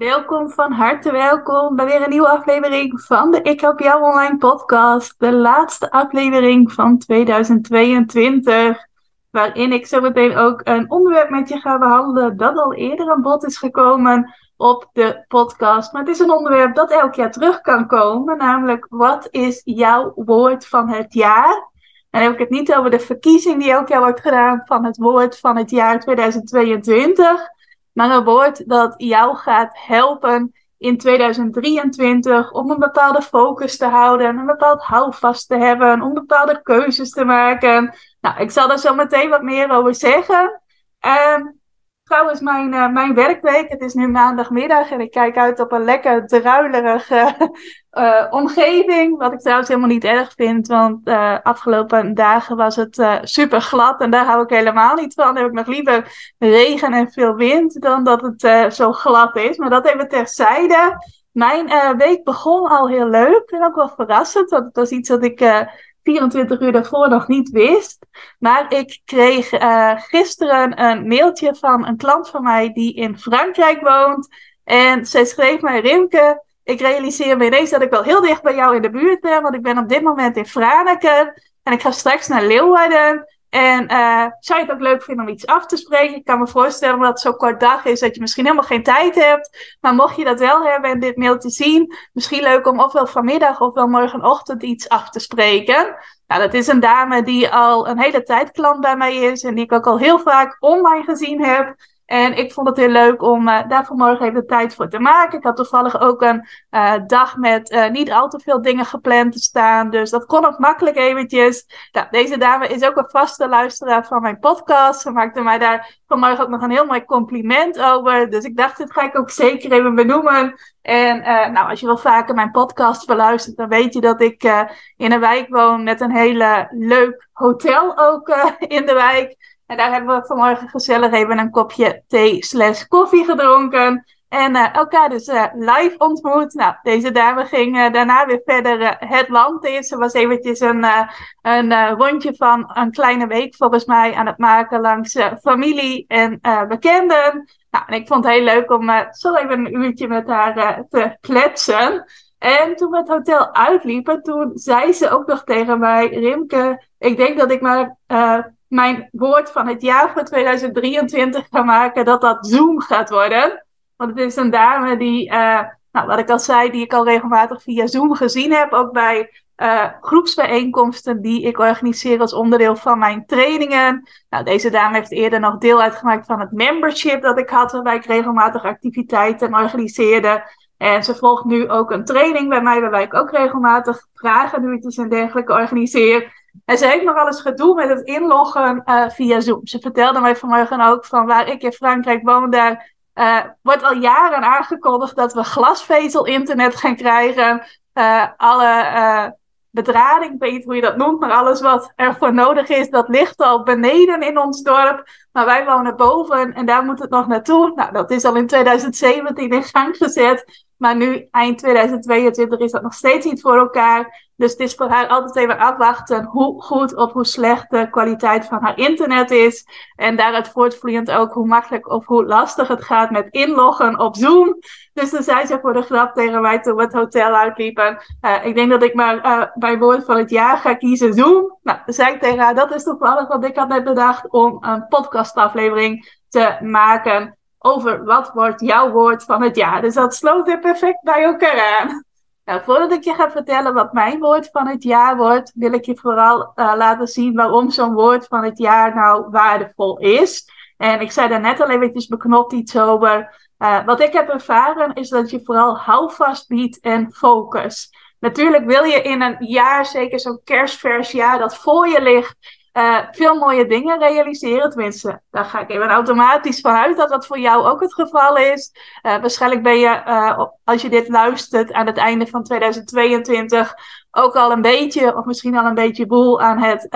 Welkom van harte welkom bij weer een nieuwe aflevering van de Ik Help Jou Online podcast. De laatste aflevering van 2022, waarin ik zo meteen ook een onderwerp met je ga behandelen dat al eerder aan bod is gekomen op de podcast. Maar het is een onderwerp dat elk jaar terug kan komen, namelijk wat is jouw woord van het jaar? En dan heb ik het niet over de verkiezing die elk jaar wordt gedaan van het woord van het jaar 2022 maar een woord dat jou gaat helpen in 2023 om een bepaalde focus te houden, een bepaald houvast te hebben, om bepaalde keuzes te maken. Nou, ik zal daar zo meteen wat meer over zeggen. Trouwens mijn, uh, mijn werkweek. Het is nu maandagmiddag en ik kijk uit op een lekker druilerige uh, omgeving. Wat ik trouwens helemaal niet erg vind, want uh, afgelopen dagen was het super glad en daar hou ik helemaal niet van. Dan heb ik nog liever regen en veel wind dan dat het zo glad is. Maar dat even terzijde. Mijn week begon al heel leuk en ook wel verrassend, want het was iets dat ik 24 uur daarvoor nog niet wist. Maar ik kreeg uh, gisteren een mailtje van een klant van mij die in Frankrijk woont. En zij schreef mij, Rimke, ik realiseer me ineens dat ik wel heel dicht bij jou in de buurt ben. Want ik ben op dit moment in Franeker. En ik ga straks naar Leeuwarden. En uh, zou je het ook leuk vinden om iets af te spreken? Ik kan me voorstellen dat het zo'n kort dag is dat je misschien helemaal geen tijd hebt. Maar mocht je dat wel hebben en dit mailtje zien, misschien leuk om ofwel vanmiddag ofwel morgenochtend iets af te spreken. Nou, dat is een dame die al een hele tijd klant bij mij is en die ik ook al heel vaak online gezien heb. En ik vond het heel leuk om uh, daar vanmorgen even tijd voor te maken. Ik had toevallig ook een uh, dag met uh, niet al te veel dingen gepland te staan. Dus dat kon ook makkelijk eventjes. Nou, deze dame is ook een vaste luisteraar van mijn podcast. Ze maakte mij daar vanmorgen ook nog een heel mooi compliment over. Dus ik dacht, dit ga ik ook zeker even benoemen. En nou, als je wel vaker mijn podcast beluistert, dan weet je dat ik in een wijk woon met een hele leuk hotel ook in de wijk. En daar hebben we vanmorgen gezellig even een kopje thee slash koffie gedronken. En uh, elkaar dus uh, live ontmoet. Nou, deze dame ging uh, daarna weer verder het land in. Ze was eventjes een, een rondje van een kleine week volgens mij aan het maken langs familie en bekenden. Nou, en ik vond het heel leuk om zo even een uurtje met haar te kletsen. En toen we het hotel uitliepen, toen zei ze ook nog tegen mij, Rimke, ik denk dat ik maar mijn woord van het jaar voor 2023 ga maken, dat dat Zoom gaat worden. Want het is een dame die, uh, nou, wat ik al zei, die ik al regelmatig via Zoom gezien heb. Ook bij uh, groepsbijeenkomsten die ik organiseer als onderdeel van mijn trainingen. Nou, deze dame heeft eerder nog deel uitgemaakt van het membership dat ik had, waarbij ik regelmatig activiteiten organiseerde. En ze volgt nu ook een training bij mij, waarbij ik ook regelmatig vragen, en dergelijke organiseer. En ze heeft nog wel eens gedoe met het inloggen uh, via Zoom. Ze vertelde mij vanmorgen ook van waar ik in Frankrijk woon, daar uh, wordt al jaren aangekondigd dat we glasvezel-internet gaan krijgen. Uh, alle bedrading, ik weet niet hoe je dat noemt, maar alles wat ervoor nodig is, dat ligt al beneden in ons dorp. Maar wij wonen boven en daar moet het nog naartoe. Nou, dat is al in 2017 in gang gezet. Maar nu, eind 2022, is dat nog steeds niet voor elkaar. Dus het is voor haar altijd even afwachten hoe goed of hoe slecht de kwaliteit van haar internet is. En daaruit voortvloeiend ook hoe makkelijk of hoe lastig het gaat met inloggen op Zoom. Dus toen zei ze voor de grap tegen mij toen we het hotel uitliepen. Uh, ik denk dat ik maar bij woord van het jaar ga kiezen Zoom. Nou, zei ik tegen haar, dat is toevallig wat ik had net bedacht om een podcastaflevering te maken over wat wordt jouw woord van het jaar. Dus dat sloot er perfect bij elkaar aan. Nou, voordat ik je ga vertellen wat mijn woord van het jaar wordt, wil ik je vooral uh, laten zien waarom zo'n woord van het jaar nou waardevol is. En ik zei daar net al eventjes beknopt iets over. Uh, wat ik heb ervaren is dat je vooral houvast biedt en focus. Natuurlijk wil je in een jaar, zeker zo'n kerstvers dat voor je ligt, uh, veel mooie dingen realiseren. Tenminste, daar ga ik even automatisch vanuit dat dat voor jou ook het geval is. Uh, waarschijnlijk ben je, uh, als je dit luistert aan het einde van 2022, ook al een beetje, of misschien al een beetje boel aan het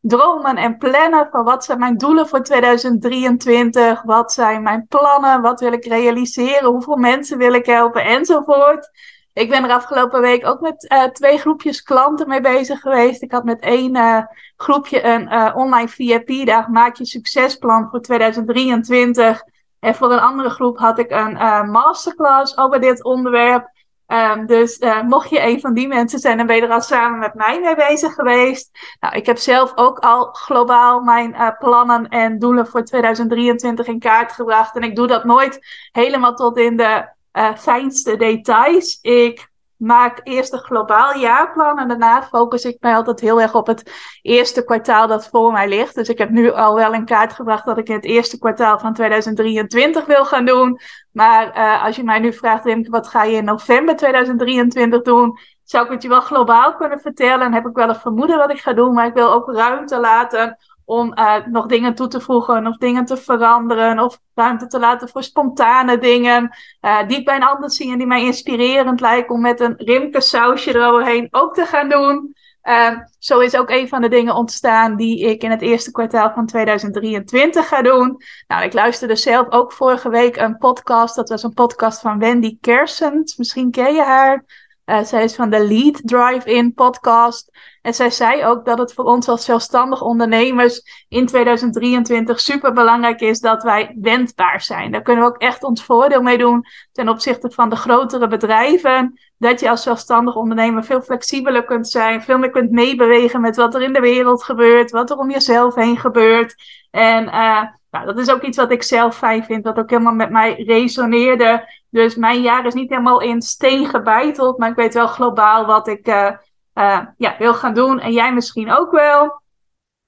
dromen en plannen van wat zijn mijn doelen voor 2023, wat zijn mijn plannen, wat wil ik realiseren, hoeveel mensen wil ik helpen enzovoort. Ik ben er afgelopen week ook met uh, twee groepjes klanten mee bezig geweest. Ik had met één uh, groepje een uh, online VIP-dag, maak je succesplan voor 2023. En voor een andere groep had ik een masterclass over dit onderwerp. Um, dus mocht je een van die mensen zijn, dan ben je er al samen met mij mee bezig geweest. Nou, ik heb zelf ook al globaal mijn plannen en doelen voor 2023 in kaart gebracht. En ik doe dat nooit helemaal tot in de uh, fijnste details. Ik maak eerst een globaal jaarplan en daarna focus ik mij altijd heel erg op het eerste kwartaal dat voor mij ligt. Dus ik heb nu al wel in kaart gebracht dat ik in het eerste kwartaal van 2023 wil gaan doen. Maar uh, als je mij nu vraagt, wat ga je in november 2023 doen? Zou ik het je wel globaal kunnen vertellen en heb ik wel een vermoeden wat ik ga doen, maar ik wil ook ruimte laten om uh, nog dingen toe te voegen of dingen te veranderen of ruimte te laten voor spontane dingen uh, die ik bij een ander zie en die mij inspirerend lijken om met een rimke sausje eroverheen ook te gaan doen. Uh, zo is ook een van de dingen ontstaan die ik in het eerste kwartaal van 2023 ga doen. Nou, ik luisterde zelf ook vorige week een podcast. Dat was een podcast van Wendy Kersens. Misschien ken je haar. Uh, zij is van de Lead Drive-In podcast. En zij zei ook dat het voor ons als zelfstandig ondernemers in 2023 super belangrijk is dat wij wendbaar zijn. Daar kunnen we ook echt ons voordeel mee doen ten opzichte van de grotere bedrijven. Dat je als zelfstandig ondernemer veel flexibeler kunt zijn, veel meer kunt meebewegen met wat er in de wereld gebeurt, wat er om jezelf heen gebeurt. En uh, nou, dat is ook iets wat ik zelf fijn vind, wat ook helemaal met mij resoneerde. Dus mijn jaar is niet helemaal in steen gebeiteld, maar ik weet wel globaal wat ik uh, uh, ja, wil gaan doen. En jij misschien ook wel.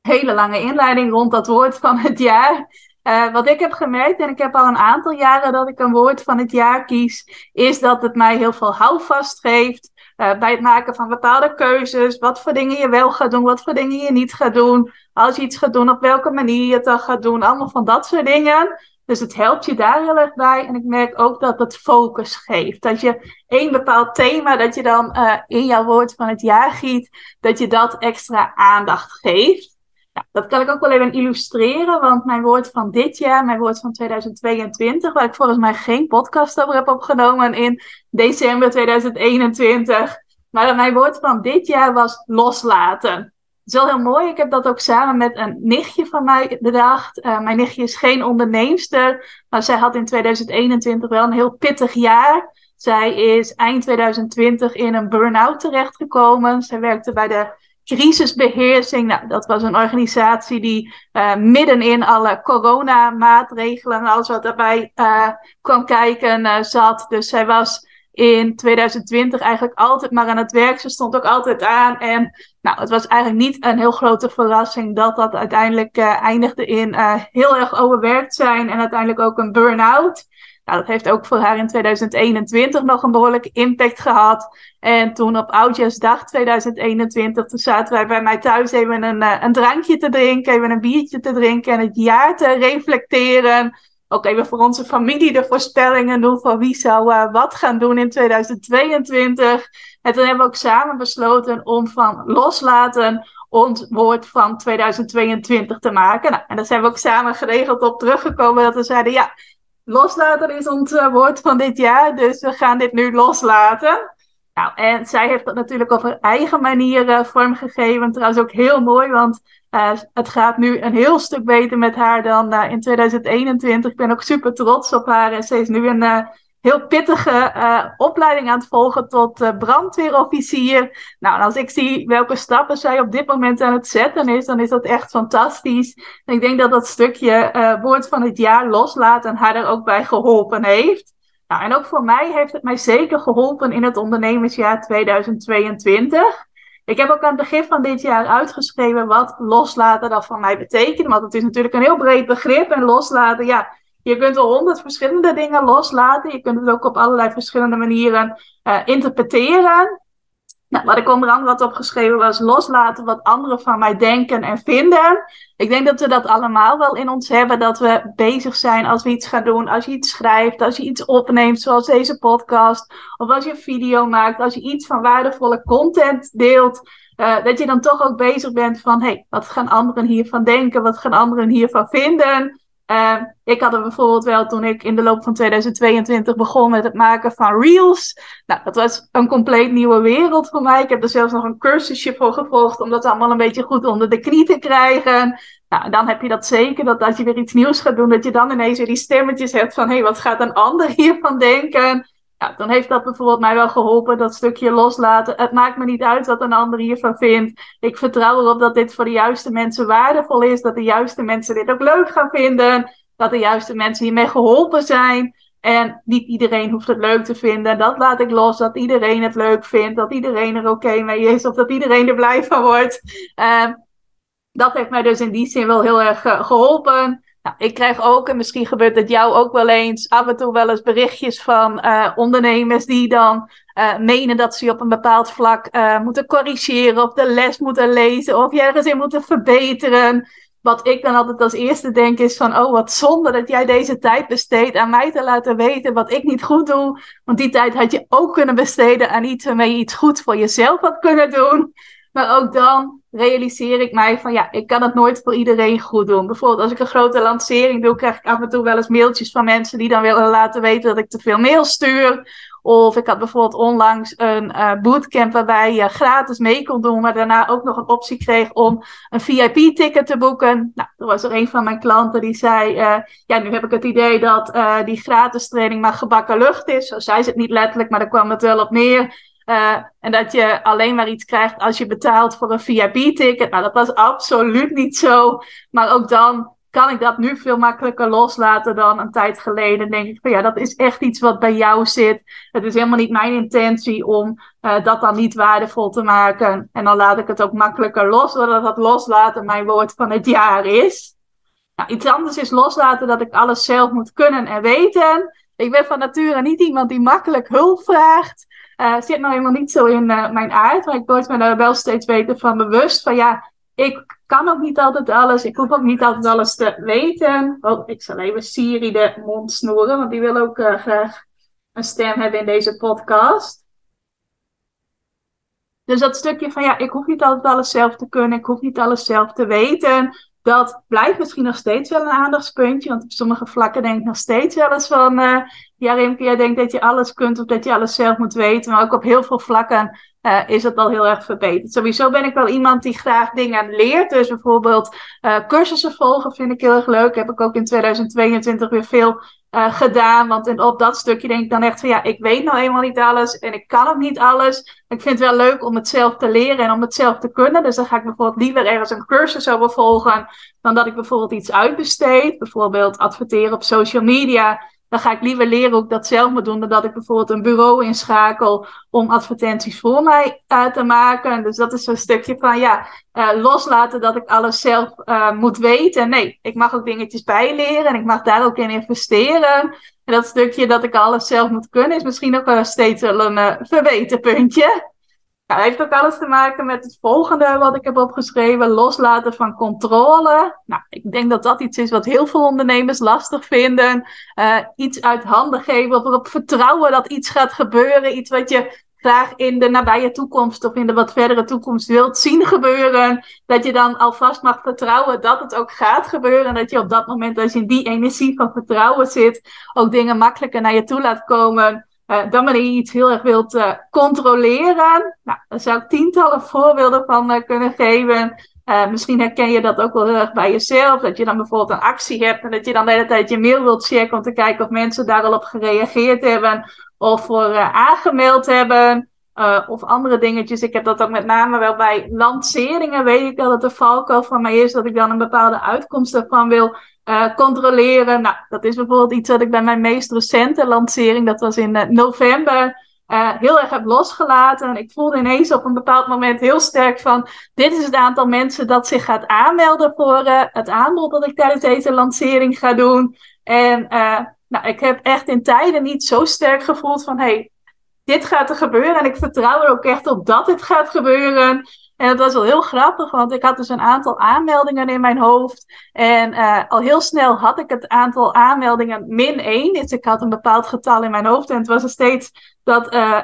Hele lange inleiding rond dat woord van het jaar. Uh, wat ik heb gemerkt, en ik heb al een aantal jaren dat ik een woord van het jaar kies, is dat het mij heel veel houvast geeft. Uh, bij het maken van bepaalde keuzes. Wat voor dingen je wel gaat doen, wat voor dingen je niet gaat doen. Als je iets gaat doen, op welke manier je het dan gaat doen. Allemaal van dat soort dingen. Dus het helpt je daar heel erg bij. En ik merk ook dat het focus geeft. Dat je één bepaald thema dat je dan uh, in jouw woord van het jaar giet, dat je dat extra aandacht geeft. Dat kan ik ook wel even illustreren, want mijn woord van dit jaar, mijn woord van 2022, waar ik volgens mij geen podcast over heb opgenomen in december 2021. Maar mijn woord van dit jaar was loslaten is wel heel mooi. Ik heb dat ook samen met een nichtje van mij bedacht. Uh, mijn nichtje is geen onderneemster, maar zij had in 2021 wel een heel pittig jaar. Zij is eind 2020 in een burn-out terechtgekomen. Zij werkte bij de crisisbeheersing. Nou, dat was een organisatie die uh, midden in alle coronamaatregelen en alles wat daarbij uh, kwam kijken zat. Dus zij was in 2020 eigenlijk altijd maar aan het werk. Ze stond ook altijd aan. En nou, het was eigenlijk niet een heel grote verrassing dat dat uiteindelijk eindigde in heel erg overwerkt zijn en uiteindelijk ook een burn-out. Nou, dat heeft ook voor haar in 2021 nog een behoorlijke impact gehad. En toen op Oudjaarsdag 2021, toen zaten wij bij mij thuis even een, uh, een drankje te drinken, even een biertje te drinken en het jaar te reflecteren ook even voor onze familie de voorspellingen doen van wie zou uh, wat gaan doen in 2022. En toen hebben we ook samen besloten om van loslaten ons woord van 2022 te maken. Nou, en daar zijn we ook samen geregeld op teruggekomen dat we zeiden ja, loslaten is ons uh, woord van dit jaar, dus we gaan dit nu loslaten. Nou, en zij heeft dat natuurlijk op haar eigen manier uh, vormgegeven. Trouwens ook heel mooi, want uh, het gaat nu een heel stuk beter met haar dan in 2021. Ik ben ook super trots op haar. En ze is nu een heel pittige opleiding aan het volgen tot brandweerofficier. Nou, en als ik zie welke stappen zij op dit moment aan het zetten is, dan is dat echt fantastisch. Ik denk dat dat stukje woord van het jaar loslaten haar er ook bij geholpen heeft. Nou, en ook voor mij heeft het mij zeker geholpen in het ondernemersjaar 2022. Ik heb ook aan het begin van dit jaar uitgeschreven wat loslaten dat van mij betekent. Want het is natuurlijk een heel breed begrip. En loslaten, ja, je kunt al honderd verschillende dingen loslaten. Je kunt het ook op allerlei verschillende manieren uh, interpreteren. Nou, wat ik onder andere had opgeschreven was loslaten wat anderen van mij denken en vinden. Ik denk dat we dat allemaal wel in ons hebben, dat we bezig zijn als we iets gaan doen, als je iets schrijft, als je iets opneemt, zoals deze podcast, of als je een video maakt, als je iets van waardevolle content deelt. Uh, dat je dan toch ook bezig bent van, hey, wat gaan anderen hiervan denken? Wat gaan anderen hiervan vinden? Uh, ik had er bijvoorbeeld wel toen ik in de loop van 2022 begon met het maken van reels. Nou, dat was een compleet nieuwe wereld voor mij. Ik heb er zelfs nog een cursusje voor gevolgd om dat allemaal een beetje goed onder de knie te krijgen. Nou, dan heb je dat zeker, dat als je weer iets nieuws gaat doen, dat je dan ineens weer die stemmetjes hebt van, hé, hey, wat gaat een ander hiervan denken? Ja, dan heeft dat bijvoorbeeld mij wel geholpen, dat stukje loslaten. Het maakt me niet uit wat een ander hiervan vindt. Ik vertrouw erop dat dit voor de juiste mensen waardevol is, dat de juiste mensen dit ook leuk gaan vinden, dat de juiste mensen hiermee geholpen zijn. En niet iedereen hoeft het leuk te vinden. Dat laat ik los, dat iedereen het leuk vindt, dat iedereen er oké mee is, of dat iedereen er blij van wordt. Uh, dat heeft mij dus in die zin wel heel erg uh, geholpen. Nou, ik krijg ook, en misschien gebeurt het jou ook wel eens, af en toe wel eens berichtjes van uh, ondernemers die dan uh, menen dat ze op een bepaald vlak uh, moeten corrigeren, of de les moeten lezen, of je ergens in moeten verbeteren. Wat ik dan altijd als eerste denk is van, oh wat zonde dat jij deze tijd besteedt aan mij te laten weten wat ik niet goed doe. Want die tijd had je ook kunnen besteden aan iets waarmee je iets goed voor jezelf had kunnen doen. Maar ook dan realiseer ik mij van ja, ik kan het nooit voor iedereen goed doen. Bijvoorbeeld als ik een grote lancering doe, krijg ik af en toe wel eens mailtjes van mensen die dan willen laten weten dat ik te veel mail stuur. Of ik had bijvoorbeeld onlangs een uh, bootcamp waarbij je gratis mee kon doen, maar daarna ook nog een optie kreeg om een VIP-ticket te boeken. Nou, er was er een van mijn klanten die zei: uh, Ja, nu heb ik het idee dat uh, die gratis training maar gebakken lucht is. Zo zei ze het niet letterlijk, maar daar kwam het wel op neer. Uh, en dat je alleen maar iets krijgt als je betaalt voor een VIP-ticket. Nou, dat was absoluut niet zo. Maar ook dan kan ik dat nu veel makkelijker loslaten dan een tijd geleden. denk ik van ja, dat is echt iets wat bij jou zit. Het is helemaal niet mijn intentie om uh, dat dan niet waardevol te maken. En dan laat ik het ook makkelijker los, doordat dat loslaten mijn woord van het jaar is. Nou, iets anders is loslaten dat ik alles zelf moet kunnen en weten. Ik ben van nature niet iemand die makkelijk hulp vraagt. Uh, zit nou helemaal niet zo in uh, mijn aard. Maar ik word me daar wel steeds beter van bewust. Van ja, ik kan ook niet altijd alles. Ik hoef ook niet altijd alles te weten. Oh, ik zal even Siri de mond snoeren. Want die wil ook uh, graag een stem hebben in deze podcast. Dus dat stukje van ja, ik hoef niet altijd alles zelf te kunnen. Ik hoef niet alles zelf te weten dat blijft misschien nog steeds wel een aandachtspuntje. Want op sommige vlakken denk ik nog steeds wel eens van... Uh, ja, Rimke, jij denkt dat je alles kunt of dat je alles zelf moet weten. Maar ook op heel veel vlakken uh, is het al heel erg verbeterd. Sowieso ben ik wel iemand die graag dingen leert. Dus bijvoorbeeld uh, cursussen volgen vind ik heel erg leuk. Heb ik ook in 2022 weer veel uh, gedaan. Want in, op dat stukje denk ik dan echt van ja, ik weet nou eenmaal niet alles en ik kan ook niet alles. Ik vind het wel leuk om het zelf te leren en om het zelf te kunnen. Dus dan ga ik bijvoorbeeld liever ergens een cursus over volgen dan dat ik bijvoorbeeld iets uitbesteed. Bijvoorbeeld adverteren op social media dan ga ik liever leren hoe ik dat zelf moet doen, dan dat ik bijvoorbeeld een bureau inschakel om advertenties voor mij uh, te maken. Dus dat is zo'n stukje van ja, uh, loslaten dat ik alles zelf uh, moet weten. Nee, ik mag ook dingetjes bijleren en ik mag daar ook in investeren. En dat stukje dat ik alles zelf moet kunnen, is misschien ook wel steeds wel een verbeterpuntje. Nou, heeft ook alles te maken met het volgende wat ik heb opgeschreven: loslaten van controle. Nou, ik denk dat dat iets is wat heel veel ondernemers lastig vinden. Uh, iets uit handen geven of vertrouwen dat iets gaat gebeuren. Iets wat je graag in de nabije toekomst of in de wat verdere toekomst wilt zien gebeuren. Dat je dan alvast mag vertrouwen dat het ook gaat gebeuren. En dat je op dat moment, als je in die energie van vertrouwen zit, ook dingen makkelijker naar je toe laat komen. Uh, dan wanneer je iets heel erg wilt uh, controleren. Nou, daar zou ik tientallen voorbeelden van uh, kunnen geven. misschien herken je dat ook wel heel erg bij jezelf. Dat je dan bijvoorbeeld een actie hebt en dat je dan de hele tijd je mail wilt checken om te kijken of mensen daar al op gereageerd hebben of voor aangemeld hebben. Of andere dingetjes. Ik heb dat ook met name wel bij lanceringen. Weet ik wel dat de valkuil van mij is dat ik dan een bepaalde uitkomst ervan wil uh, controleren. Nou, dat is bijvoorbeeld iets wat ik bij mijn meest recente lancering, dat was in uh, november, heel erg heb losgelaten. En ik voelde ineens op een bepaald moment heel sterk van, dit is het aantal mensen dat zich gaat aanmelden voor het aanbod dat ik tijdens deze lancering ga doen. En nou, ik heb echt in tijden niet zo sterk gevoeld van, hey, dit gaat er gebeuren. En ik vertrouw er ook echt op dat dit gaat gebeuren. En dat was wel heel grappig, want ik had dus een aantal aanmeldingen in mijn hoofd. En uh, al heel snel had ik het aantal aanmeldingen min 1. Dus ik had een bepaald getal in mijn hoofd. En het was er steeds dat uh,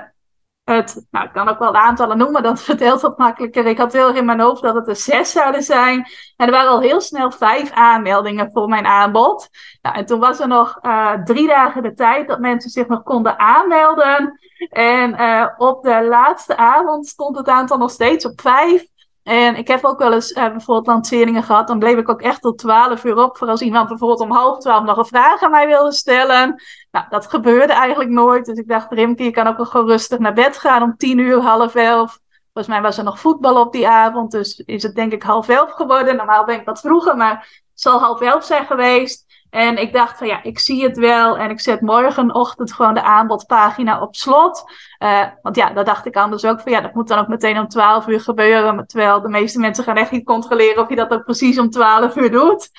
het, nou ik kan ook wel aantallen noemen, dat vertelt wat makkelijker. Ik had heel erg in mijn hoofd dat het er zes zouden zijn. En er waren al heel snel vijf aanmeldingen voor mijn aanbod. Nou, en toen was er nog uh, drie dagen de tijd dat mensen zich nog konden aanmelden. En uh, op de laatste avond stond het aantal nog steeds op vijf. En ik heb ook wel eens uh, bijvoorbeeld lanceringen gehad. Dan bleef ik ook echt tot 12 uur op. Voor als iemand bijvoorbeeld om half twaalf nog een vraag aan mij wilde stellen. Nou, dat gebeurde eigenlijk nooit. Dus ik dacht, Rimke, je kan ook wel gewoon rustig naar bed gaan om tien uur, half elf. Volgens mij was er nog voetbal op die avond. Dus is het denk ik half elf geworden. Normaal ben ik wat vroeger, maar het zal half elf zijn geweest. En ik dacht van ja, ik zie het wel en ik zet morgenochtend gewoon de aanbodpagina op slot. Uh, want ja, dat dacht ik anders ook van ja, dat moet dan ook meteen om 12 uur gebeuren. Terwijl de meeste mensen gaan echt niet controleren of je dat ook precies om 12 uur doet.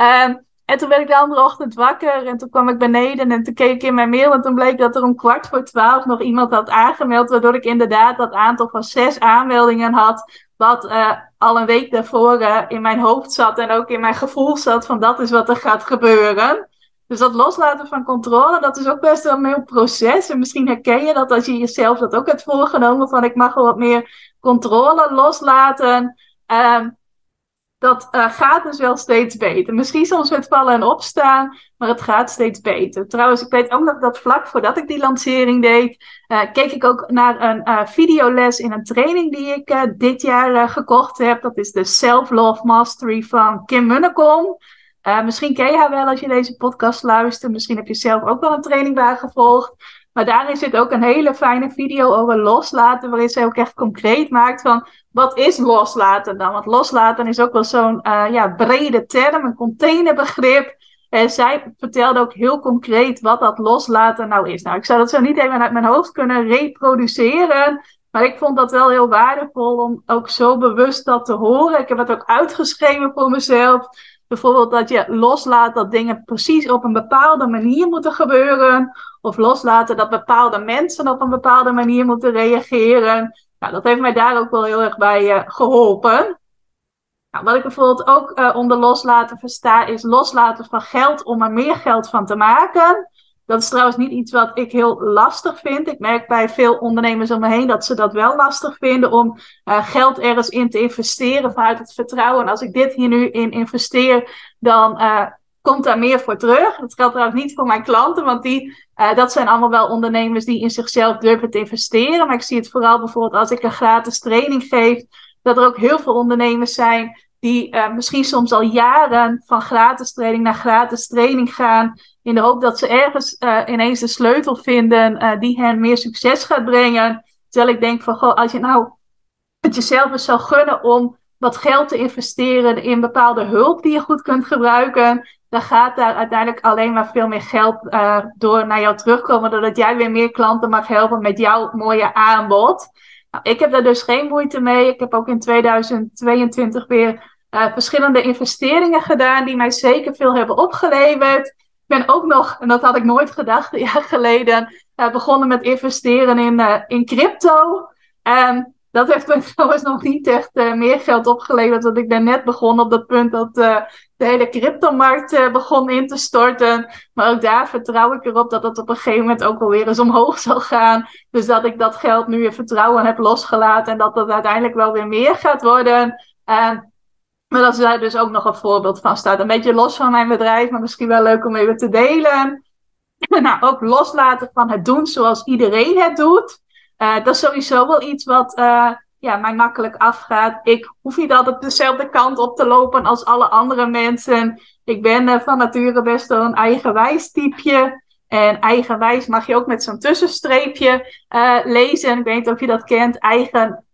Uh, en toen werd ik de andere ochtend wakker en toen kwam ik beneden en toen keek ik in mijn mail en toen bleek dat er om kwart voor twaalf nog iemand had aangemeld, waardoor ik inderdaad dat aantal van zes aanmeldingen had, wat uh, al een week daarvoor uh, in mijn hoofd zat en ook in mijn gevoel zat van dat is wat er gaat gebeuren. Dus dat loslaten van controle, dat is ook best wel een heel proces. En misschien herken je dat als je jezelf dat ook hebt voorgenomen van ik mag wel wat meer controle loslaten. Um, dat uh, gaat dus wel steeds beter. Misschien soms met vallen en opstaan, maar het gaat steeds beter. Trouwens, ik weet ook nog dat vlak voordat ik die lancering deed, uh, keek ik ook naar een uh, videoles in een training die ik dit jaar gekocht heb. Dat is de Self-Love Mastery van Kim Munnekom. misschien ken je haar wel als je deze podcast luistert. Misschien heb je zelf ook wel een training bij gevolgd. Maar daarin zit ook een hele fijne video over loslaten, waarin ze ook echt concreet maakt van wat is loslaten dan? Want loslaten is ook wel zo'n uh, ja, brede term, een containerbegrip. En zij vertelde ook heel concreet wat dat loslaten nou is. Nou, ik zou dat zo niet even uit mijn hoofd kunnen reproduceren. Maar ik vond dat wel heel waardevol om ook zo bewust dat te horen. Ik heb het ook uitgeschreven voor mezelf. Bijvoorbeeld dat je loslaat dat dingen precies op een bepaalde manier moeten gebeuren. Of loslaten dat bepaalde mensen op een bepaalde manier moeten reageren. Nou, dat heeft mij daar ook wel heel erg bij uh, geholpen. Nou, wat ik bijvoorbeeld ook uh, onder loslaten versta, is loslaten van geld om er meer geld van te maken. Dat is trouwens niet iets wat ik heel lastig vind. Ik merk bij veel ondernemers om me heen dat ze dat wel lastig vinden om uh, geld ergens in te investeren vanuit het vertrouwen. En als ik dit hier nu in investeer, dan uh, komt daar meer voor terug. Dat geldt trouwens niet voor mijn klanten, want die, uh, dat zijn allemaal wel ondernemers die in zichzelf durven te investeren. Maar ik zie het vooral bijvoorbeeld als ik een gratis training geef, dat er ook heel veel ondernemers zijn die misschien soms al jaren van gratis training naar gratis training gaan. In de hoop dat ze ergens uh, ineens de sleutel vinden uh, die hen meer succes gaat brengen. Terwijl ik denk van, goh, als je nou het jezelf eens zou gunnen om wat geld te investeren in bepaalde hulp die je goed kunt gebruiken, dan gaat daar uiteindelijk alleen maar veel meer geld door naar jou terugkomen, doordat jij weer meer klanten mag helpen met jouw mooie aanbod. Nou, ik heb daar dus geen moeite mee. Ik heb ook in 2022 weer verschillende investeringen gedaan die mij zeker veel hebben opgeleverd. Ik ben ook nog, en dat had ik nooit gedacht een jaar geleden, uh, begonnen met investeren in, uh, in crypto. En dat heeft me trouwens nog niet echt meer geld opgeleverd. Want ik ben net begonnen op dat punt dat de hele cryptomarkt begon in te storten. Maar ook daar vertrouw ik erop dat het op een gegeven moment ook wel weer eens omhoog zal gaan. Dus dat ik dat geld nu in vertrouwen heb losgelaten en dat dat uiteindelijk wel weer meer gaat worden. En maar dat is daar dus ook nog een voorbeeld van staat. Een beetje los van mijn bedrijf, maar misschien wel leuk om even te delen. nou, ook loslaten van het doen zoals iedereen het doet. Uh, dat is sowieso wel iets wat uh, ja, mij makkelijk afgaat. Ik hoef niet altijd dezelfde kant op te lopen als alle andere mensen. Ik ben uh, van nature best wel een eigenwijs typeje. En eigenwijs mag je ook met zo'n tussenstreepje lezen. Ik weet niet of je dat kent,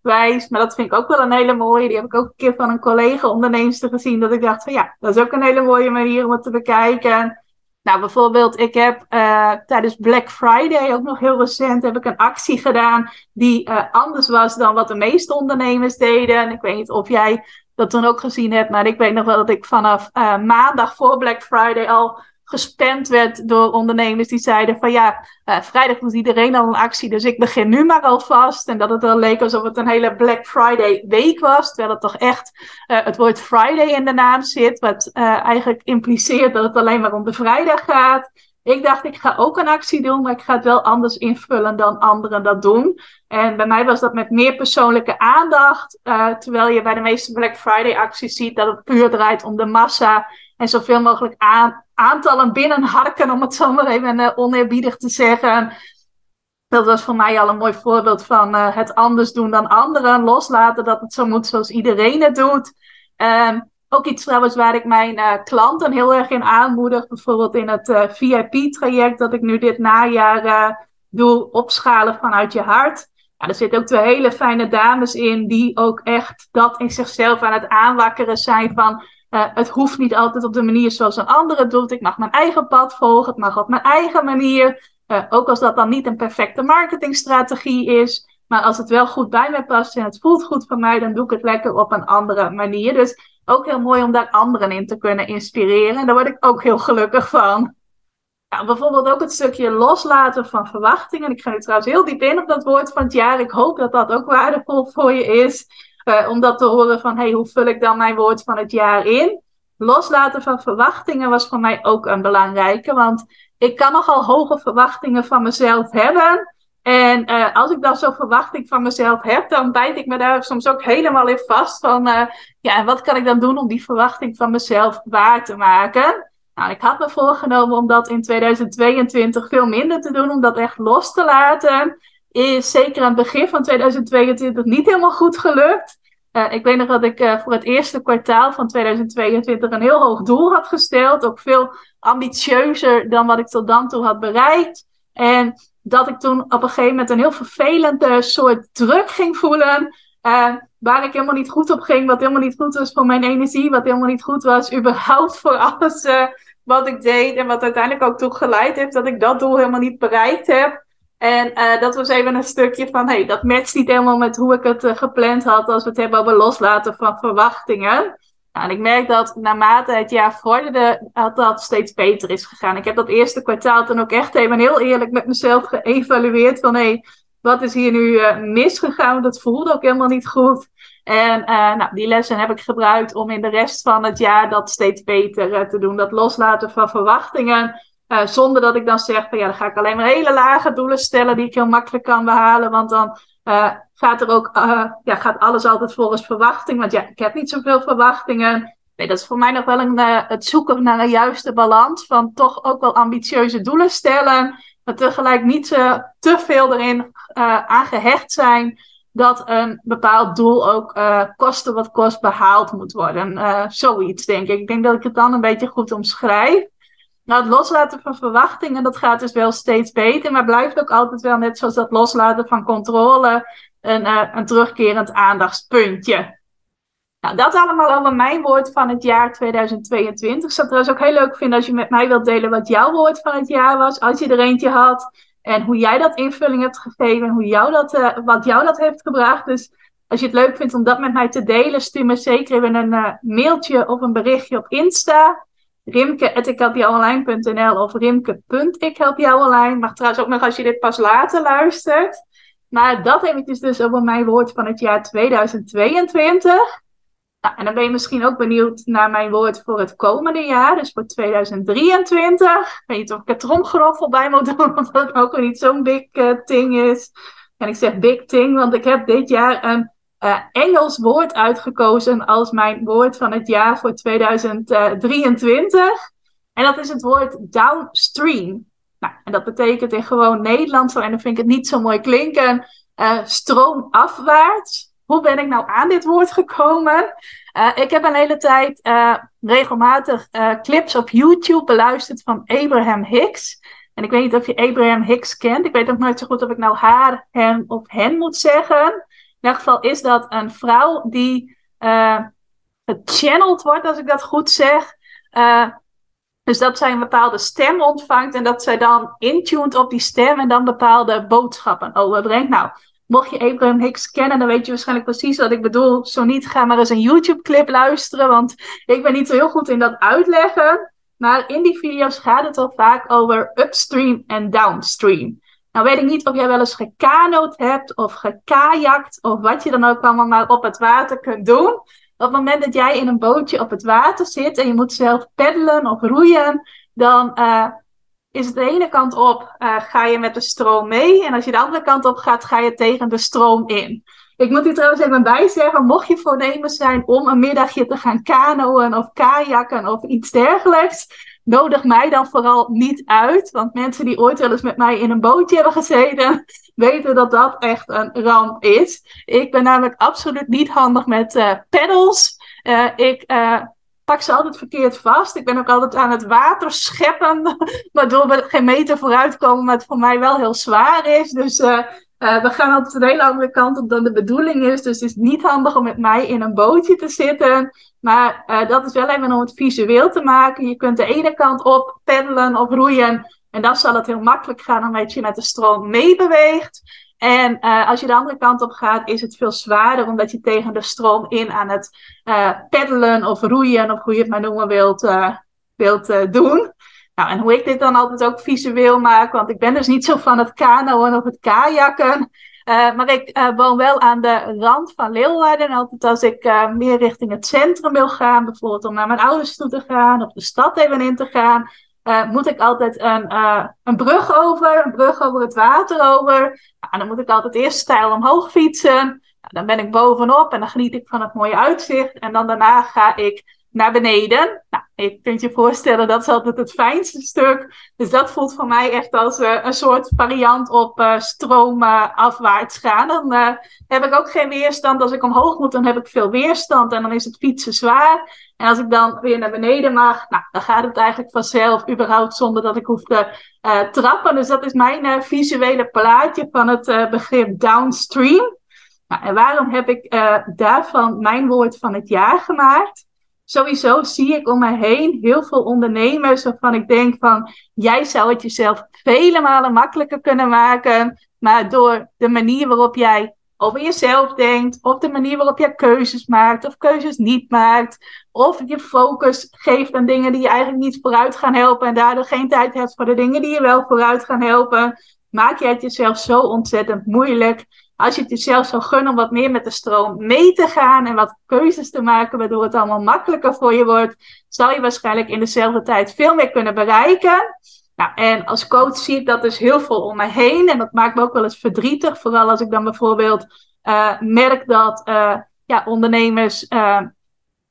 eigenwijs. Maar dat vind ik ook wel een hele mooie. Die heb ik ook een keer van een collega onderneemster gezien. Dat ik dacht van ja, dat is ook een hele mooie manier om het te bekijken. Nou, bijvoorbeeld, ik heb uh, tijdens Black Friday, ook nog heel recent, heb ik een actie gedaan die uh, anders was dan wat de meeste ondernemers deden. Ik weet niet of jij dat toen ook gezien hebt, maar ik weet nog wel dat ik vanaf uh, maandag voor Black Friday al gespamd werd door ondernemers die zeiden van ja, uh, vrijdag doet iedereen al een actie, dus ik begin nu maar alvast. En dat het wel leek alsof het een hele Black Friday week was, terwijl het toch echt uh, het woord Friday in de naam zit, wat uh, eigenlijk impliceert dat het alleen maar om de vrijdag gaat. Ik dacht, ik ga ook een actie doen, maar ik ga het wel anders invullen dan anderen dat doen. En bij mij was dat met meer persoonlijke aandacht. Terwijl je bij de meeste Black Friday acties ziet dat het puur draait om de massa. En zoveel mogelijk aan, aantallen binnenharken, om het zo maar even uh, oneerbiedig te zeggen. Dat was voor mij al een mooi voorbeeld van uh, het anders doen dan anderen. Loslaten dat het zo moet zoals iedereen het doet. Um, ook iets trouwens waar ik mijn uh, klanten heel erg in aanmoedig. Bijvoorbeeld in het VIP-traject dat ik nu dit najaar doe, opschalen vanuit je hart. Ja, er zitten ook twee hele fijne dames in die ook echt dat in zichzelf aan het aanwakkeren zijn van... het hoeft niet altijd op de manier zoals een ander het doet. Ik mag mijn eigen pad volgen, het mag op mijn eigen manier. ook als dat dan niet een perfecte marketingstrategie is. Maar als het wel goed bij mij past en het voelt goed voor mij, dan doe ik het lekker op een andere manier. Dus ook heel mooi om daar anderen in te kunnen inspireren. En daar word ik ook heel gelukkig van. Ja, bijvoorbeeld ook het stukje loslaten van verwachtingen. Ik ga nu trouwens heel diep in op dat woord van het jaar. Ik hoop dat dat ook waardevol voor je is. Uh, om dat te horen van, hey, hoe vul ik dan mijn woord van het jaar in? Loslaten van verwachtingen was voor mij ook een belangrijke. Want ik kan nogal hoge verwachtingen van mezelf hebben. En uh, als ik dan zo'n verwachting van mezelf heb, dan bijt ik me daar soms ook helemaal in vast. Van uh, ja, wat kan ik dan doen om die verwachting van mezelf waar te maken? Nou, ik had me voorgenomen om dat in 2022 veel minder te doen, om dat echt los te laten. Is zeker aan het begin van 2022 niet helemaal goed gelukt. Uh, ik weet nog dat ik uh, voor het eerste kwartaal van 2022 een heel hoog doel had gesteld. Ook veel ambitieuzer dan wat ik tot dan toe had bereikt. En dat ik toen op een gegeven moment een heel vervelende soort druk ging voelen. Uh, waar ik helemaal niet goed op ging, wat helemaal niet goed was voor mijn energie, wat helemaal niet goed was überhaupt voor alles wat ik deed. En wat uiteindelijk ook toe geleid heeft dat ik dat doel helemaal niet bereikt heb. En uh, dat was even een stukje van, hey, dat matcht niet helemaal met hoe ik het gepland had als we het hebben over loslaten van verwachtingen. Nou, en ik merk dat naarmate het jaar vorderde, dat dat steeds beter is gegaan. Ik heb dat eerste kwartaal dan ook echt even heel eerlijk met mezelf geëvalueerd. Van hé, hey, wat is hier nu uh, misgegaan? Dat voelde ook helemaal niet goed. En nou, die lessen heb ik gebruikt om in de rest van het jaar dat steeds beter te doen. Dat loslaten van verwachtingen. Zonder dat ik dan zeg van ja, dan ga ik alleen maar hele lage doelen stellen die ik heel makkelijk kan behalen. Want dan gaat er ook, uh, ja, gaat alles altijd volgens verwachting? Want ja, ik heb niet zoveel verwachtingen. Nee, dat is voor mij nog wel een, het zoeken naar een juiste balans van toch ook wel ambitieuze doelen stellen, maar tegelijk niet te veel erin aan gehecht zijn dat een bepaald doel ook kosten wat kost behaald moet worden. zoiets denk ik. Ik denk dat ik het dan een beetje goed omschrijf. Nou, het loslaten van verwachtingen, dat gaat dus wel steeds beter, maar blijft ook altijd wel net zoals dat loslaten van controle een, uh, een terugkerend aandachtspuntje. Nou, dat allemaal over mijn woord van het jaar 2022. Ik zou het trouwens ook heel leuk vinden als je met mij wilt delen wat jouw woord van het jaar was, als je er eentje had. En hoe jij dat invulling hebt gegeven en hoe jou dat, uh, wat jou dat heeft gebracht. Dus als je het leuk vindt om dat met mij te delen, stuur me zeker even een uh, mailtje of een berichtje op Insta. Rimke.ikhelpjouonline.nl of rimke.ikhelpjouonline. Mag trouwens ook nog als je dit pas later luistert. Maar dat eventjes dus over mijn woord van het jaar 2022. Nou, en dan ben je misschien ook benieuwd naar mijn woord voor het komende jaar, dus voor 2023. Ik weet niet of ik het tromgeroffel bij moet doen, omdat het ook weer niet zo'n big uh, thing is. En ik zeg big thing, want ik heb dit jaar een uh, Engels woord uitgekozen als mijn woord van het jaar voor 2023. En dat is het woord downstream. Nou, en dat betekent in gewoon Nederlands, en dan vind ik het niet zo mooi klinken, uh, stroomafwaarts. Hoe ben ik nou aan dit woord gekomen? Uh, ik heb een hele tijd regelmatig clips op YouTube beluisterd van Abraham Hicks. En ik weet niet of je Abraham Hicks kent. Ik weet ook nooit zo goed of ik nou haar, hem of hen moet zeggen. In elk geval is dat een vrouw die gechanneld wordt, als ik dat goed zeg. Dus dat zij een bepaalde stem ontvangt en dat zij dan intuned op die stem en dan bepaalde boodschappen overbrengt. Nou, mocht je Abraham Hicks kennen, dan weet je waarschijnlijk precies wat ik bedoel. Zo niet, ga maar eens een YouTube-clip luisteren, want ik ben niet zo heel goed in dat uitleggen. Maar in die video's gaat het al vaak over upstream en downstream. Nou weet ik niet of jij wel eens gekanoed hebt of gekajakt of wat je dan ook allemaal maar op het water kunt doen. Op het moment dat jij in een bootje op het water zit en je moet zelf peddelen of roeien, dan uh, is het de ene kant op, uh, ga je met de stroom mee. En als je de andere kant op gaat, ga je tegen de stroom in. Ik moet hier trouwens even bij zeggen, mocht je voornemens zijn om een middagje te gaan kanoën of kajakken of iets dergelijks, nodig mij dan vooral niet uit. Want mensen die ooit wel eens met mij in een bootje hebben gezeten, weten dat dat echt een ramp is. Ik ben namelijk absoluut niet handig met uh, pedals. Uh, ik uh, pak ze altijd verkeerd vast. Ik ben ook altijd aan het water scheppen, waardoor we geen meter vooruit komen, het voor mij wel heel zwaar is. Dus we gaan altijd een hele andere kant op dan de bedoeling is. Dus het is niet handig om met mij in een bootje te zitten. Maar uh, dat is wel even om het visueel te maken. Je kunt de ene kant op peddelen of roeien. En dan zal het heel makkelijk gaan omdat je met de stroom meebeweegt. En uh, als je de andere kant op gaat, is het veel zwaarder omdat je tegen de stroom in aan het peddelen of roeien, of hoe je het maar noemen wilt, wilt doen. Nou, en hoe ik dit dan altijd ook visueel maak, want ik ben dus niet zo van het kanoën of het kajakken. Uh, maar ik uh, woon wel aan de rand van Leeuwarden. En altijd als ik uh, meer richting het centrum wil gaan, bijvoorbeeld om naar mijn ouders toe te gaan of de stad even in te gaan, moet ik altijd een, een brug over, een brug over het water over. Nou, dan moet ik altijd eerst stijl omhoog fietsen. Nou, dan ben ik bovenop en dan geniet ik van het mooie uitzicht. En dan daarna ga ik naar beneden. Nou, je kunt je voorstellen, dat is altijd het fijnste stuk. Dus dat voelt voor mij echt als uh, een soort variant op uh, afwaarts gaan. Dan heb ik ook geen weerstand. Als ik omhoog moet, dan heb ik veel weerstand. En dan is het fietsen zwaar. En als ik dan weer naar beneden mag, nou, dan gaat het eigenlijk vanzelf, überhaupt zonder dat ik hoef te trappen. Dus dat is mijn visuele plaatje van het begrip downstream. Nou, en waarom heb ik daarvan mijn woord van het jaar gemaakt? Sowieso zie ik om me heen heel veel ondernemers waarvan ik denk van, jij zou het jezelf vele malen makkelijker kunnen maken, maar door de manier waarop jij over jezelf denkt, of de manier waarop jij keuzes maakt of keuzes niet maakt, of je focus geeft aan dingen die je eigenlijk niet vooruit gaan helpen en daardoor geen tijd hebt voor de dingen die je wel vooruit gaan helpen, maak je het jezelf zo ontzettend moeilijk als je het jezelf zou gunnen om wat meer met de stroom mee te gaan en wat keuzes te maken, waardoor het allemaal makkelijker voor je wordt, zou je waarschijnlijk in dezelfde tijd veel meer kunnen bereiken. Nou, en als coach zie ik dat dus heel veel om me heen. En dat maakt me ook wel eens verdrietig. Vooral als ik dan bijvoorbeeld uh, merk dat uh, ja, ondernemers uh,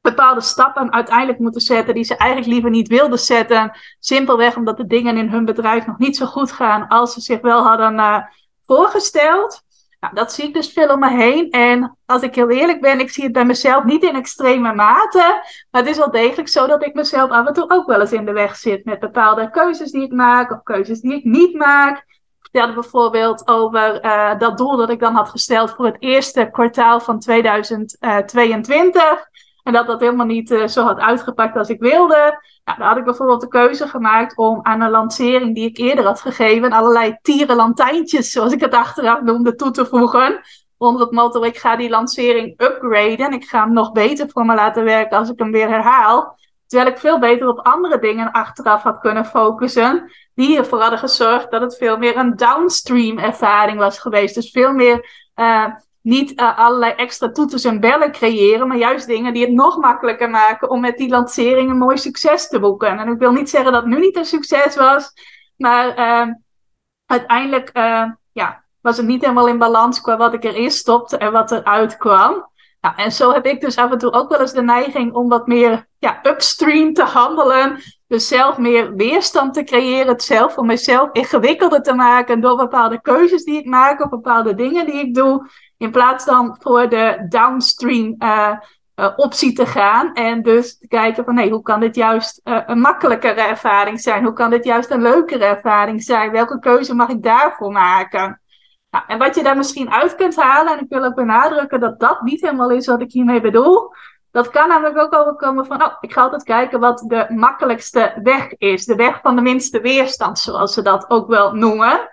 bepaalde stappen uiteindelijk moeten zetten die ze eigenlijk liever niet wilden zetten. Simpelweg omdat de dingen in hun bedrijf nog niet zo goed gaan als ze zich wel hadden voorgesteld. Nou, dat zie ik dus veel om me heen. En als ik heel eerlijk ben, ik zie het bij mezelf niet in extreme mate. Maar het is wel degelijk zo dat ik mezelf af en toe ook wel eens in de weg zit met bepaalde keuzes die ik maak of keuzes die ik niet maak. Ik vertelde bijvoorbeeld over uh, dat doel dat ik dan had gesteld voor het eerste kwartaal van 2022. En dat dat helemaal niet uh, zo had uitgepakt als ik wilde. Nou, dan had ik bijvoorbeeld de keuze gemaakt om aan een lancering die ik eerder had gegeven, allerlei tierenlantijntjes, zoals ik het achteraf noemde, toe te voegen. Onder het motto, ik ga die lancering upgraden. Ik ga hem nog beter voor me laten werken als ik hem weer herhaal. Terwijl ik veel beter op andere dingen achteraf had kunnen focussen. Die ervoor hadden gezorgd dat het veel meer een downstream ervaring was geweest. Dus veel meer uh, niet uh, allerlei extra toeters en bellen creëren, maar juist dingen die het nog makkelijker maken om met die lancering een mooi succes te boeken. En ik wil niet zeggen dat het nu niet een succes was, maar uh, uiteindelijk uh, ja, was het niet helemaal in balans qua wat ik erin stopte en wat eruit kwam. Nou, en zo heb ik dus af en toe ook wel eens de neiging om wat meer ja, upstream te handelen. Dus zelf meer weerstand te creëren, het zelf voor mezelf ingewikkelder te maken door bepaalde keuzes die ik maak of bepaalde dingen die ik doe. In plaats dan voor de downstream uh, uh, optie te gaan. En dus te kijken van hey, hoe kan dit juist uh, een makkelijkere ervaring zijn? Hoe kan dit juist een leukere ervaring zijn? Welke keuze mag ik daarvoor maken? Nou, en wat je daar misschien uit kunt halen, en ik wil ook benadrukken dat dat niet helemaal is wat ik hiermee bedoel. Dat kan namelijk ook overkomen van, oh, ik ga altijd kijken wat de makkelijkste weg is. De weg van de minste weerstand, zoals ze dat ook wel noemen.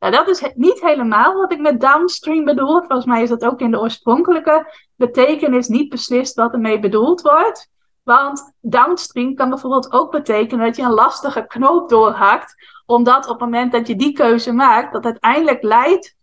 Nou, dat is niet helemaal wat ik met downstream bedoel. Volgens mij is dat ook in de oorspronkelijke betekenis niet beslist wat ermee bedoeld wordt. Want downstream kan bijvoorbeeld ook betekenen dat je een lastige knoop doorhakt. Omdat op het moment dat je die keuze maakt, dat uiteindelijk leidt,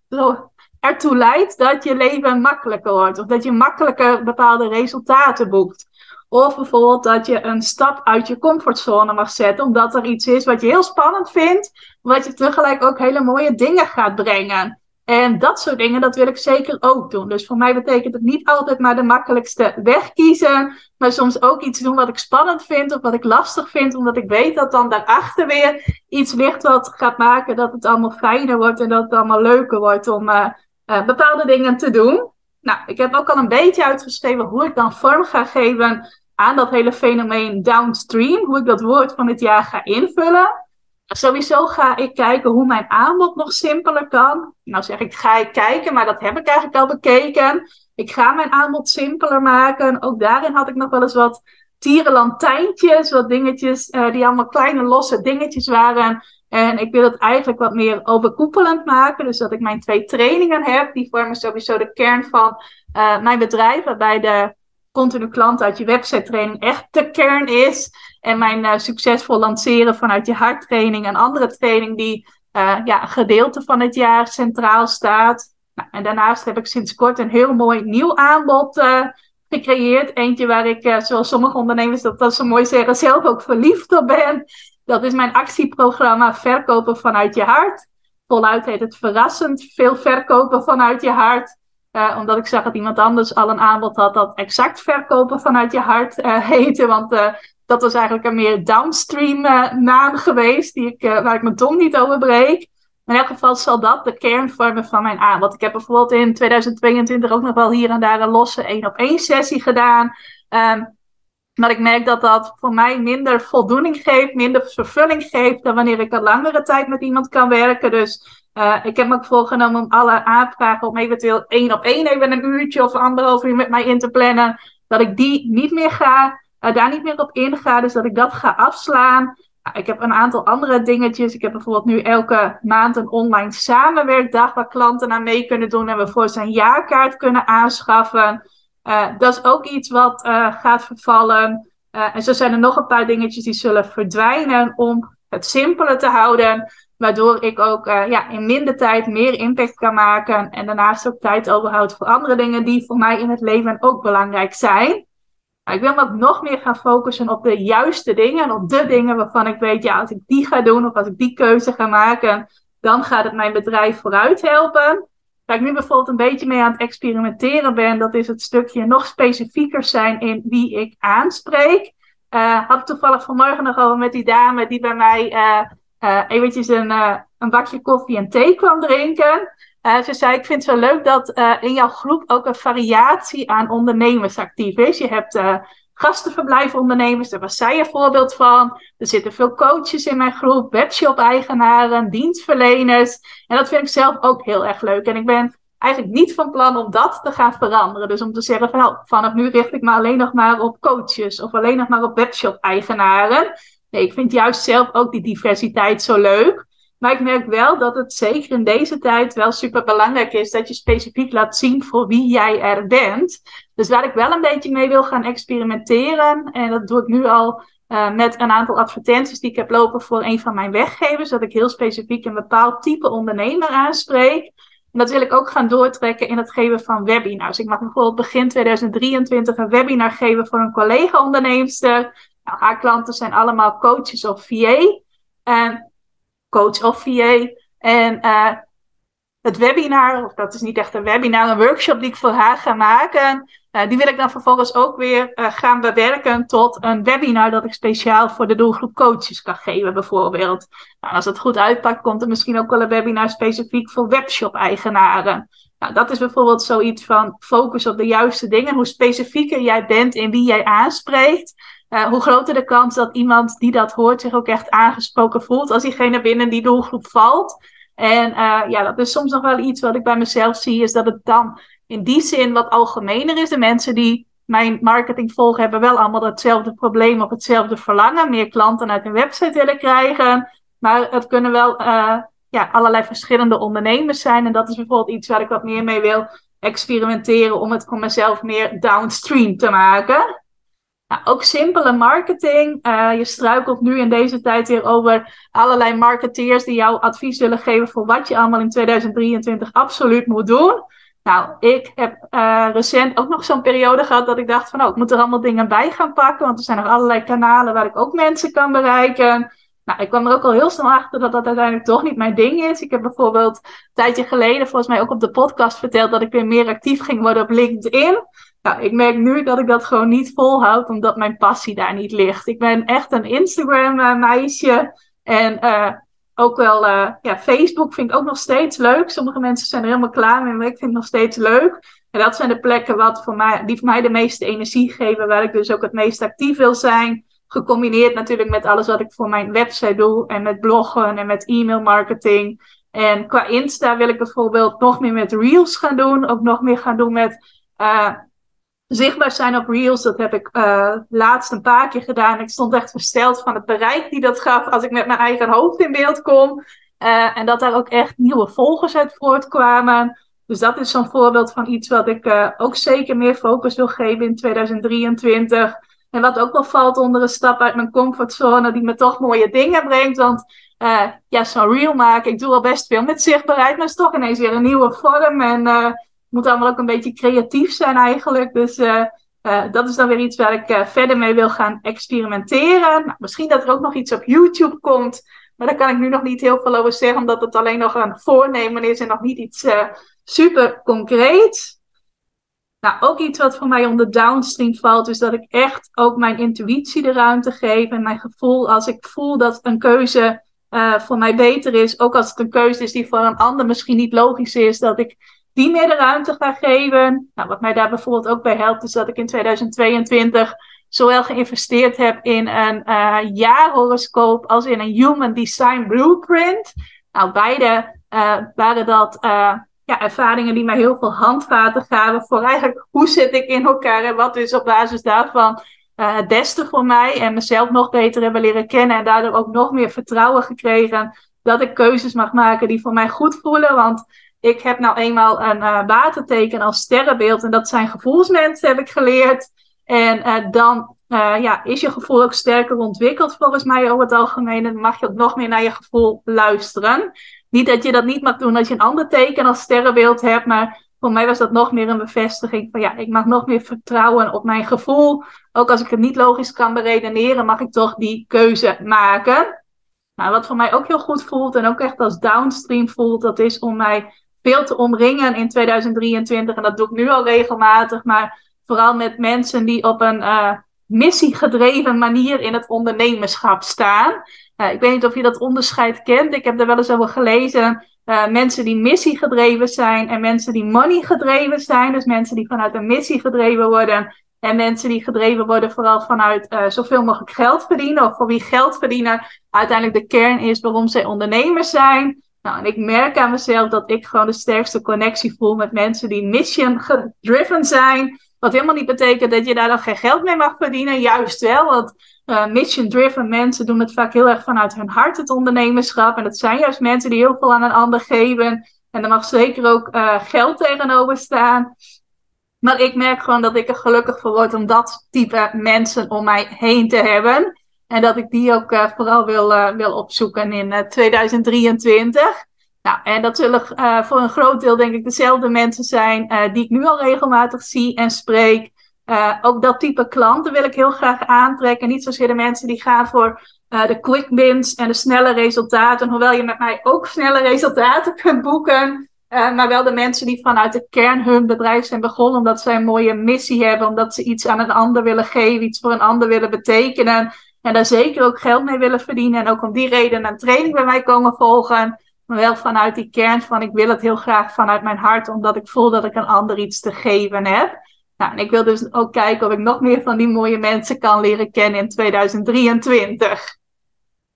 ertoe leidt dat je leven makkelijker wordt. Of dat je makkelijker bepaalde resultaten boekt. Of bijvoorbeeld dat je een stap uit je comfortzone mag zetten, omdat er iets is wat je heel spannend vindt, wat je tegelijk ook hele mooie dingen gaat brengen. En dat soort dingen, dat wil ik zeker ook doen. Dus voor mij betekent het niet altijd maar de makkelijkste weg kiezen, maar soms ook iets doen wat ik spannend vind of wat ik lastig vind, omdat ik weet dat dan daarachter weer iets ligt wat gaat maken dat het allemaal fijner wordt en dat het allemaal leuker wordt om uh, uh, bepaalde dingen te doen. Nou, ik heb ook al een beetje uitgeschreven hoe ik dan vorm ga geven aan dat hele fenomeen downstream, hoe ik dat woord van het jaar ga invullen. Sowieso ga ik kijken hoe mijn aanbod nog simpeler kan. Nou zeg ik, ga ik kijken, maar dat heb ik eigenlijk al bekeken. Ik ga mijn aanbod simpeler maken. Ook daarin had ik nog wel eens wat tierenlantijntjes, wat dingetjes uh, die allemaal kleine losse dingetjes waren. En ik wil het eigenlijk wat meer overkoepelend maken. Dus dat ik mijn twee trainingen heb. Die vormen sowieso de kern van uh, mijn bedrijf. Waarbij de continu klant uit je website training echt de kern is. En mijn uh, succesvol lanceren vanuit je harttraining en andere training die uh, ja, gedeelte van het jaar centraal staat. Nou, en daarnaast heb ik sinds kort een heel mooi nieuw aanbod uh, gecreëerd. Eentje waar ik, zoals sommige ondernemers dat, dat ze mooi zeggen, zelf ook verliefd op ben. Dat is mijn actieprogramma Verkopen vanuit je hart. Voluit heet het verrassend veel verkopen vanuit je hart. Omdat ik zag dat iemand anders al een aanbod had dat exact verkopen vanuit je hart heette. Want dat was eigenlijk een meer downstream naam geweest, die ik, waar ik mijn tong niet over breek. in elk geval zal dat de kern vormen van mijn aanbod. Ik heb bijvoorbeeld in 2022 ook nog wel hier en daar een losse één op één sessie gedaan. Um, maar ik merk dat dat voor mij minder voldoening geeft, minder vervulling geeft dan wanneer ik een langere tijd met iemand kan werken. Dus uh, ik heb me ook voorgenomen om alle aanvragen om eventueel één op één even een uurtje of anderhalf uur met mij in te plannen. Dat ik die niet meer ga, uh, daar niet meer op inga. Dus dat ik dat ga afslaan. Uh, ik heb een aantal andere dingetjes. Ik heb bijvoorbeeld nu elke maand een online samenwerkdag waar klanten aan mee kunnen doen en we voor zijn jaarkaart kunnen aanschaffen. Uh, dat is ook iets wat uh, gaat vervallen. Uh, en zo zijn er nog een paar dingetjes die zullen verdwijnen om het simpeler te houden. Waardoor ik ook ja, in minder tijd meer impact kan maken. En daarnaast ook tijd overhoud voor andere dingen die voor mij in het leven ook belangrijk zijn. Ik wil me ook nog meer gaan focussen op de juiste dingen. En op de dingen waarvan ik weet, ja, als ik die ga doen of als ik die keuze ga maken, dan gaat het mijn bedrijf vooruit helpen. Waar ik nu bijvoorbeeld een beetje mee aan het experimenteren ben, dat is het stukje nog specifieker zijn in wie ik aanspreek. Uh, had ik toevallig vanmorgen nog over met die dame die bij mij uh, eventjes een, een bakje koffie en thee kwam drinken. Ze zei, ik vind het zo leuk dat in jouw groep ook een variatie aan ondernemers actief is. Je hebt gastenverblijfondernemers, daar was zij een voorbeeld van. Er zitten veel coaches in mijn groep, webshop-eigenaren, dienstverleners. En dat vind ik zelf ook heel erg leuk. En ik ben eigenlijk niet van plan om dat te gaan veranderen. Dus om te zeggen van nou, vanaf nu richt ik me alleen nog maar op coaches of alleen nog maar op webshop-eigenaren. Nee, ik vind juist zelf ook die diversiteit zo leuk. Maar ik merk wel dat het zeker in deze tijd wel super belangrijk is dat je specifiek laat zien voor wie jij er bent. Dus waar ik wel een beetje mee wil gaan experimenteren, en dat doe ik nu al uh, met een aantal advertenties die ik heb lopen voor een van mijn weggevers, dat ik heel specifiek een bepaald type ondernemer aanspreek. En dat wil ik ook gaan doortrekken in het geven van webinars. Ik mag bijvoorbeeld begin 2023 een webinar geven voor een collega-onderneemster. Nou, haar klanten zijn allemaal coaches of VA. En coach of VA. En uh, het webinar, of dat is niet echt een webinar, een workshop die ik voor haar ga maken. Uh, die wil ik dan vervolgens ook weer uh, gaan bewerken tot een webinar dat ik speciaal voor de doelgroep coaches kan geven, bijvoorbeeld. Nou, als het goed uitpakt, komt er misschien ook wel een webinar specifiek voor webshop-eigenaren. Nou, dat is bijvoorbeeld zoiets van focus op de juiste dingen. Hoe specifieker jij bent in wie jij aanspreekt, hoe groter de kans dat iemand die dat hoort zich ook echt aangesproken voelt als diegene binnen die doelgroep valt. En uh, ja, dat is soms nog wel iets wat ik bij mezelf zie, is dat het dan in die zin wat algemener is. De mensen die mijn marketing volgen hebben wel allemaal hetzelfde probleem of hetzelfde verlangen. Meer klanten uit hun website willen krijgen. Maar het kunnen wel uh, ja, allerlei verschillende ondernemers zijn. En dat is bijvoorbeeld iets waar ik wat meer mee wil experimenteren om het voor mezelf meer downstream te maken. Nou, ook simpele marketing. Uh, je struikelt nu in deze tijd weer over allerlei marketeers die jou advies willen geven voor wat je allemaal in 2023 absoluut moet doen. Nou, ik heb uh, recent ook nog zo'n periode gehad dat ik dacht van, oh, ik moet er allemaal dingen bij gaan pakken, want er zijn nog allerlei kanalen waar ik ook mensen kan bereiken. Nou, ik kwam er ook al heel snel achter dat dat uiteindelijk toch niet mijn ding is. Ik heb bijvoorbeeld een tijdje geleden volgens mij ook op de podcast verteld dat ik weer meer actief ging worden op LinkedIn. Nou, ik merk nu dat ik dat gewoon niet volhoud, omdat mijn passie daar niet ligt. Ik ben echt een Instagram-meisje. En uh, ook wel, uh, ja, Facebook vind ik ook nog steeds leuk. Sommige mensen zijn er helemaal klaar mee, maar ik vind het nog steeds leuk. En dat zijn de plekken wat voor mij, die voor mij de meeste energie geven, waar ik dus ook het meest actief wil zijn. Gecombineerd natuurlijk met alles wat ik voor mijn website doe en met bloggen en met e-mail marketing. En qua Insta wil ik bijvoorbeeld nog meer met reels gaan doen. Ook nog meer gaan doen met uh, zichtbaar zijn op reels. Dat heb ik uh, laatst een paar keer gedaan. Ik stond echt versteld van het bereik die dat gaf als ik met mijn eigen hoofd in beeld kom. Uh, en dat daar ook echt nieuwe volgers uit voortkwamen. Dus dat is zo'n voorbeeld van iets wat ik ook zeker meer focus wil geven in 2023. En wat ook wel valt onder een stap uit mijn comfortzone, die me toch mooie dingen brengt. Want ja, zo'n reel maken, ik doe al best veel met zichtbaarheid, maar het is toch ineens weer een nieuwe vorm. En moet allemaal ook een beetje creatief zijn eigenlijk. Dus uh, dat is dan weer iets waar ik verder mee wil gaan experimenteren. Nou, misschien dat er ook nog iets op YouTube komt. Maar daar kan ik nu nog niet heel veel over zeggen, omdat het alleen nog een voornemen is en nog niet iets super concreets. Nou, ook iets wat voor mij onder downstream valt, is dat ik echt ook mijn intuïtie de ruimte geef en mijn gevoel als ik voel dat een keuze voor mij beter is, ook als het een keuze is die voor een ander misschien niet logisch is, dat ik die meer de ruimte ga geven. Nou, wat mij daar bijvoorbeeld ook bij helpt, is dat ik in 2022 zowel geïnvesteerd heb in een uh, jaarhoroscoop als in een Human Design Blueprint. Nou, beide uh, waren dat ja, ervaringen die mij heel veel handvaten gaven voor eigenlijk hoe zit ik in elkaar en wat is op basis daarvan het beste voor mij en mezelf nog beter hebben leren kennen en daardoor ook nog meer vertrouwen gekregen dat ik keuzes mag maken die voor mij goed voelen. Want ik heb nou eenmaal een uh, waterteken als sterrenbeeld en dat zijn gevoelsmensen, heb ik geleerd. En uh, dan ja, is je gevoel ook sterker ontwikkeld volgens mij over het algemeen. En mag je ook nog meer naar je gevoel luisteren. Niet dat je dat niet mag doen als je een ander teken als sterrenbeeld hebt, maar voor mij was dat nog meer een bevestiging van ja, ik mag nog meer vertrouwen op mijn gevoel. Ook als ik het niet logisch kan beredeneren, mag ik toch die keuze maken. Nou, wat voor mij ook heel goed voelt en ook echt als downstream voelt, dat is om mij veel te omringen in 2023. En dat doe ik nu al regelmatig, maar vooral met mensen die op een uh, missiegedreven manier in het ondernemerschap staan. Uh, ik weet niet of je dat onderscheid kent. Ik heb er wel eens over gelezen. Uh, mensen die missie gedreven zijn en mensen die money gedreven zijn. Dus mensen die vanuit een missie gedreven worden. En mensen die gedreven worden vooral vanuit uh, zoveel mogelijk geld verdienen. Of voor wie geld verdienen uiteindelijk de kern is waarom zij ondernemers zijn. Nou, en ik merk aan mezelf dat ik gewoon de sterkste connectie voel met mensen die mission gedriven zijn. Wat helemaal niet betekent dat je daar dan geen geld mee mag verdienen. Juist wel, want uh, mission-driven mensen doen het vaak heel erg vanuit hun hart, het ondernemerschap. En dat zijn juist mensen die heel veel aan een ander geven. En er mag zeker ook uh, geld tegenover staan. Maar ik merk gewoon dat ik er gelukkig voor word om dat type mensen om mij heen te hebben. En dat ik die ook uh, vooral wil, wil opzoeken in 2023. Nou, en dat zullen voor een groot deel denk ik dezelfde mensen zijn die ik nu al regelmatig zie en spreek. Ook dat type klanten wil ik heel graag aantrekken. Niet zozeer de mensen die gaan voor de quick wins en de snelle resultaten. Hoewel je met mij ook snelle resultaten kunt boeken. Maar wel de mensen die vanuit de kern hun bedrijf zijn begonnen. Omdat ze een mooie missie hebben. Omdat ze iets aan een ander willen geven. Iets voor een ander willen betekenen. En daar zeker ook geld mee willen verdienen. En ook om die reden een training bij mij komen volgen. Maar wel vanuit die kern van ik wil het heel graag vanuit mijn hart. Omdat ik voel dat ik een ander iets te geven heb. Nou, en ik wil dus ook kijken of ik nog meer van die mooie mensen kan leren kennen in 2023.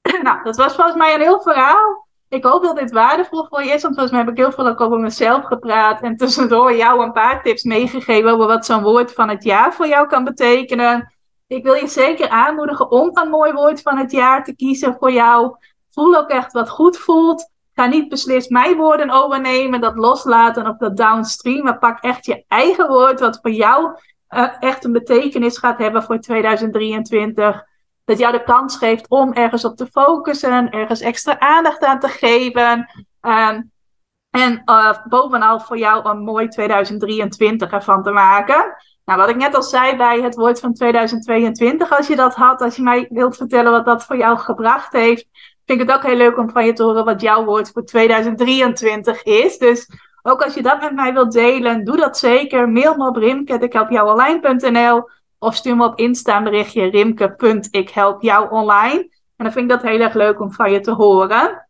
nou, dat was volgens mij een heel verhaal. Ik hoop dat dit waardevol voor je is, want volgens mij heb ik heel veel ook over mezelf gepraat en tussendoor jou een paar tips meegegeven over wat zo'n woord van het jaar voor jou kan betekenen. Ik wil je zeker aanmoedigen om een mooi woord van het jaar te kiezen voor jou. Voel ook echt wat goed voelt. Ga niet beslist mijn woorden overnemen, dat loslaten op dat downstream. Maar pak echt je eigen woord wat voor jou uh, echt een betekenis gaat hebben voor 2023. Dat jou de kans geeft om ergens op te focussen, ergens extra aandacht aan te geven. Um, en uh, bovenal voor jou een mooi 2023 ervan te maken. Nou, wat ik net al zei bij het woord van 2022, als je dat had, als je mij wilt vertellen wat dat voor jou gebracht heeft, vind ik het ook heel leuk om van je te horen wat jouw woord voor 2023 is. Dus ook als je dat met mij wilt delen, doe dat zeker. Mail me op rimke.ikhelpjouonline.nl of stuur me op Insta een berichtje rimke.ikhelpjouonline. En dan vind ik dat heel erg leuk om van je te horen.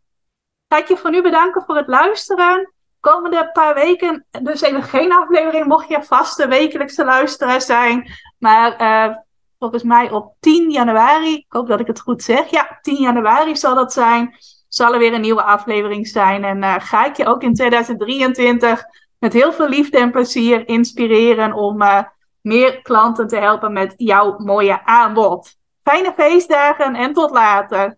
Ga ik je voor nu bedanken voor het luisteren. Komende paar weken dus even geen aflevering, mocht je vaste wekelijkse luisteraar zijn. Maar uh, volgens mij op 10 januari, ik hoop dat ik het goed zeg. Ja, 10 januari zal dat zijn. Zal er weer een nieuwe aflevering zijn. En uh, ga ik je ook in 2023 met heel veel liefde en plezier inspireren om uh, meer klanten te helpen met jouw mooie aanbod. Fijne feestdagen en tot later.